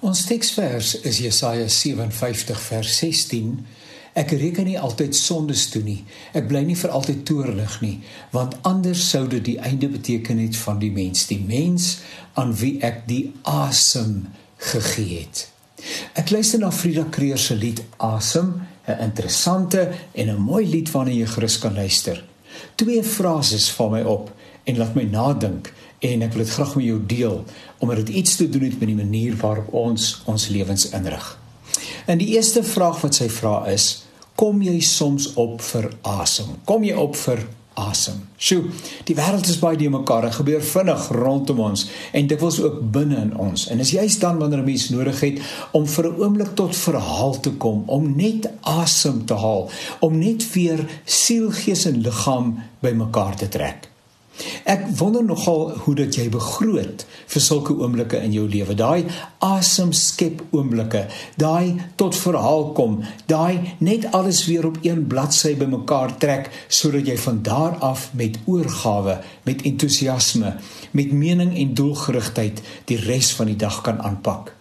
Ons teksvers is Jesaja 57 vers 16. Ek reken nie altyd sondes toe nie. Ek bly nie vir altyd toornig nie, want anders sou dit die einde beteken het van die mens, die mens aan wie ek die asem gegee het. Ek luister na Frida Kreer se lied Asem, 'n interessante en 'n mooi lied waarna jy gerus kan luister. Twee frases val my op en laat my nadink en ek wil dit graag met jou deel omdat dit iets te doen het met die manier waarop ons ons lewens inrig. En die eerste vraag wat sy vra is: Kom jy soms op vir asem? Kom jy op vir asem? Sjoe, die wêreld is baie die mekaar, dit gebeur vinnig rondom ons en dit wils ook binne in ons. En as jy staan wanneer 'n mens nodig het om vir 'n oomblik tot verhaal te kom, om net asem te haal, om net weer siel, gees en liggaam bymekaar te trek. Ek wonder nogal hoe dit jy begroot vir sulke oomblikke in jou lewe. Daai asem skep oomblikke, daai tot verhaal kom, daai net alles weer op een bladsy bymekaar trek sodat jy van daar af met oorgawe, met entoesiasme, met mening en doelgerigtheid die res van die dag kan aanpak.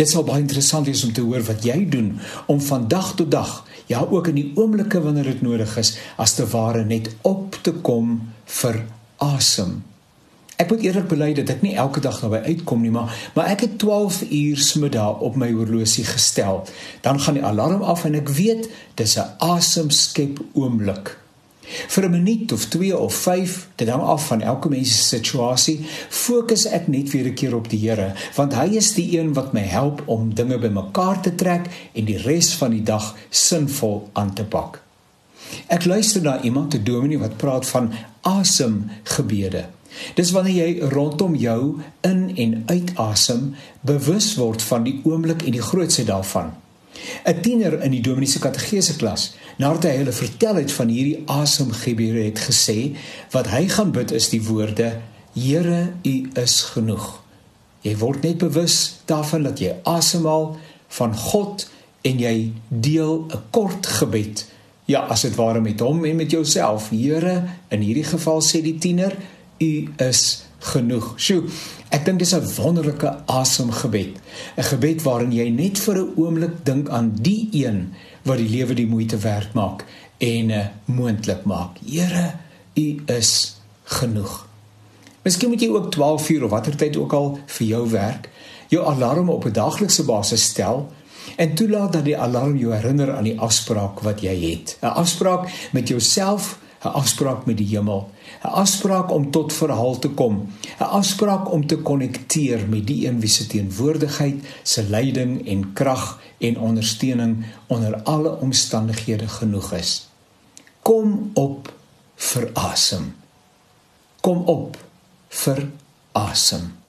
Dit sal baie interessant wees om te hoor wat jy doen om van dag tot dag, ja ook in die oomblikke wanneer dit nodig is, as te ware net op te kom vir asem. Ek moet eerlik bely dat ek nie elke dag naby uitkom nie, maar maar ek het 12 uur smiddag op my horlosie gestel. Dan gaan die alarm af en ek weet dis 'n asemskep oomblik. Vir 'n minuut of 2 of 5, dit hang af van elke mens se situasie, fokus ek net weer 'n keer op die Here, want hy is die een wat my help om dinge bymekaar te trek en die res van die dag sinvol aan te pak. Ek luister na iemand, 'n dominee wat praat van asemgebede. Dis wanneer jy rondom jou in en uitasem, bewus word van die oomblik en die grootsheid daarvan. 'n Tiener in die dominee se kategese klas, nadat hy hulle vertel het van hierdie asemgebede het gesê, wat hy gaan bid is die woorde: Here, U is genoeg. Jy word net bewus daarvan dat jy asemhaal van God en jy deel 'n kort gebed Ja, as dit ware met hom en met jouself. Here, in hierdie geval sê die tiener, u is genoeg. Sjoe, ek dink dis 'n wonderlike asemgebed. 'n Gebed waarin jy net vir 'n oomblik dink aan die een wat die lewe die moeite werd maak en uh, moontlik maak. Here, u is genoeg. Miskien moet jy ook 12 uur of watter tyd ook al vir jou werk, jou alarm op 'n daaglikse basis stel en toelaat dat die alarm jou herinner aan die afspraak wat jy het. 'n Afspraak met jouself, 'n afspraak met die hemel, 'n afspraak om tot verhaal te kom, 'n afspraak om te konnekteer met die een wie se teenwoordigheid, se leiding en krag en ondersteuning onder alle omstandighede genoeg is. Kom op vir asem. Kom op vir asem.